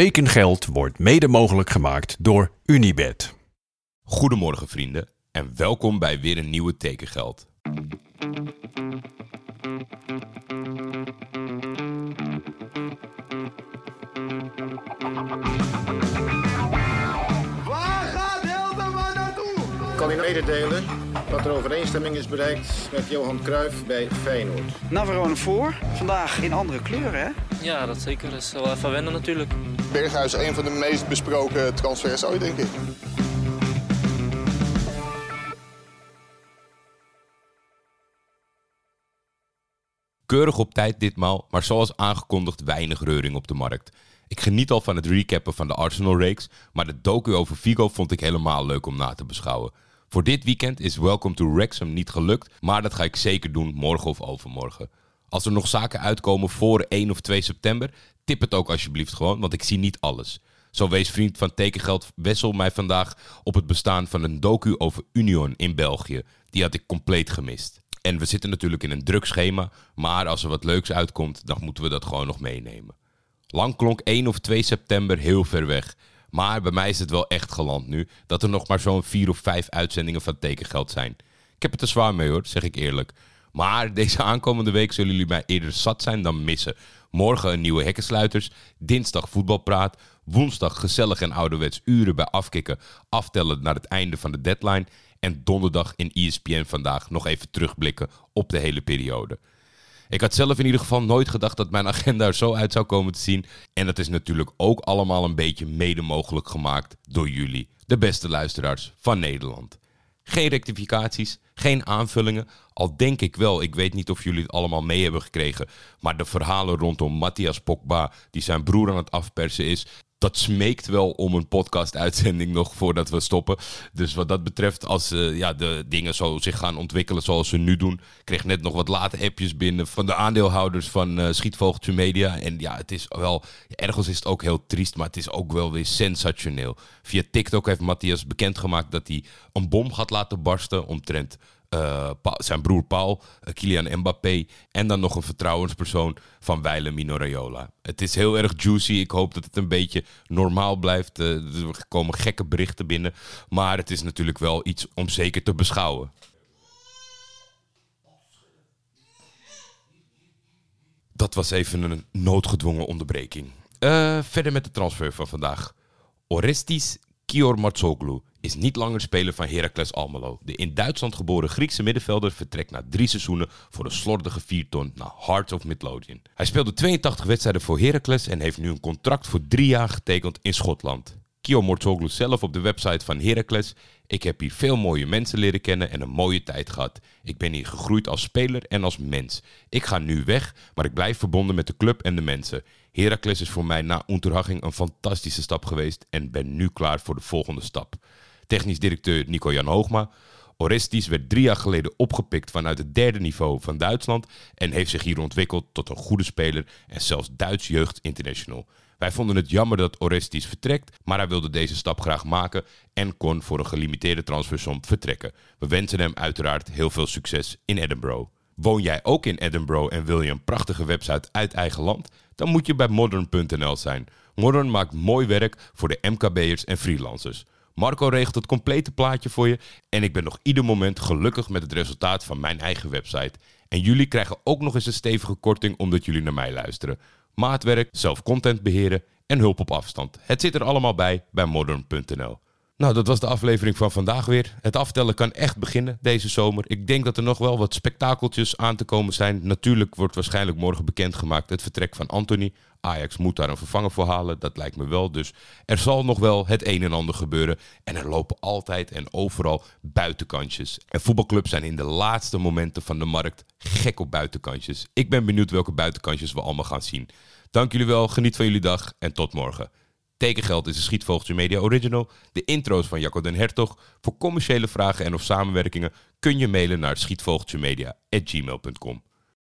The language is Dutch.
Tekengeld wordt mede mogelijk gemaakt door Unibed. Goedemorgen vrienden en welkom bij weer een nieuwe Tekengeld. Waar gaat Hilterman naartoe? kan u mededelen dat er overeenstemming is bereikt met Johan Cruijff bij Feyenoord. Navarone voor. Vandaag in andere kleuren, hè? Ja, dat zeker. Dat is wel even wennen natuurlijk. Berghuis een van de meest besproken transfers ooit, denk ik. Keurig op tijd ditmaal, maar zoals aangekondigd weinig reuring op de markt. Ik geniet al van het recappen van de Arsenal-reeks, maar de docu over Vigo vond ik helemaal leuk om na te beschouwen. Voor dit weekend is Welcome to Wrexham niet gelukt, maar dat ga ik zeker doen morgen of overmorgen. Als er nog zaken uitkomen voor 1 of 2 september, tip het ook alsjeblieft gewoon, want ik zie niet alles. Zo wees vriend van Tekengeld Wessel mij vandaag op het bestaan van een docu over Union in België. Die had ik compleet gemist. En we zitten natuurlijk in een druk schema, maar als er wat leuks uitkomt, dan moeten we dat gewoon nog meenemen. Lang klonk 1 of 2 september heel ver weg. Maar bij mij is het wel echt geland nu dat er nog maar zo'n 4 of 5 uitzendingen van tekengeld zijn. Ik heb het er zwaar mee hoor, zeg ik eerlijk. Maar deze aankomende week zullen jullie mij eerder zat zijn dan missen. Morgen een nieuwe hekkensluiters, dinsdag voetbalpraat, woensdag gezellig en ouderwets uren bij afkikken, aftellen naar het einde van de deadline en donderdag in ESPN vandaag nog even terugblikken op de hele periode. Ik had zelf in ieder geval nooit gedacht dat mijn agenda er zo uit zou komen te zien. En dat is natuurlijk ook allemaal een beetje mede mogelijk gemaakt door jullie, de beste luisteraars van Nederland. Geen rectificaties, geen aanvullingen. Al denk ik wel, ik weet niet of jullie het allemaal mee hebben gekregen. Maar de verhalen rondom Matthias Pogba, die zijn broer aan het afpersen is. Dat smeekt wel om een podcast-uitzending nog voordat we stoppen. Dus wat dat betreft, als eh, ja, de dingen zo zich gaan ontwikkelen zoals ze nu doen. Ik kreeg net nog wat late appjes binnen van de aandeelhouders van eh Schietvogeltje Media. En ja, het is wel, ergens is het ook heel triest, maar het is ook wel weer sensationeel. Via TikTok heeft Matthias bekendgemaakt dat hij een bom gaat laten barsten omtrent eh, zijn broer Paul, eh, Kylian Mbappé en dan nog een vertrouwenspersoon van Weile Mino Raiola. Het is heel erg juicy. Ik hoop dat het een beetje normaal blijft. Eh, er komen gekke berichten binnen, maar het is natuurlijk wel iets om zeker te beschouwen. Dat was even een noodgedwongen onderbreking. Verder met de transfer van vandaag. Orestis Kiormatsoglu is niet langer speler van Heracles Almelo. De in Duitsland geboren Griekse middenvelder vertrekt na drie seizoenen voor een slordige vierton naar Hearts of Midlothian. Hij speelde 82 wedstrijden voor Heracles en heeft nu een contract voor drie jaar getekend in Schotland. Kio Mortoglu zelf op de website van Heracles. Ik heb hier veel mooie mensen leren kennen en een mooie tijd gehad. Ik ben hier gegroeid als speler en als mens. Ik ga nu weg, maar ik blijf verbonden met de club en de mensen. Heracles is voor mij na Unterhaching een fantastische stap geweest en ben nu klaar voor de volgende stap. Technisch directeur Nico-Jan Hoogma. Orestis werd drie jaar geleden opgepikt vanuit het derde niveau van Duitsland en heeft zich hier ontwikkeld tot een goede speler en zelfs Duits jeugd international. Wij vonden het jammer dat Orestis vertrekt, maar hij wilde deze stap graag maken en kon voor een gelimiteerde transfersom vertrekken. We wensen hem uiteraard heel veel succes in Edinburgh. Woon jij ook in Edinburgh en wil je een prachtige website uit eigen land? Dan moet je bij modern.nl zijn. Modern maakt mooi werk voor de MKB'ers en freelancers. Marco regelt het complete plaatje voor je en ik ben nog ieder moment gelukkig met het resultaat van mijn eigen website. En jullie krijgen ook nog eens een stevige korting omdat jullie naar mij luisteren. Maatwerk, zelf content beheren en hulp op afstand. Het zit er allemaal bij bij modern.nl. Nou, dat was de aflevering van vandaag weer. Het aftellen kan echt beginnen deze zomer. Ik denk dat er nog wel wat spektakeltjes aan te komen zijn. Natuurlijk wordt waarschijnlijk morgen bekendgemaakt het vertrek van Anthony. Ajax moet daar een vervanger voor halen, dat lijkt me wel. Dus er zal nog wel het een en ander gebeuren. En er lopen altijd en overal buitenkantjes. En voetbalclubs zijn in de laatste momenten van de markt gek op buitenkantjes. Ik ben benieuwd welke buitenkantjes we allemaal gaan zien. Dank jullie wel, geniet van jullie dag en tot morgen. Tekengeld is een Schietvogeltje Media Original. De intro's van Jacco den Hertog. Voor commerciële vragen en of samenwerkingen kun je mailen naar schietvogeltjemedia.gmail.com.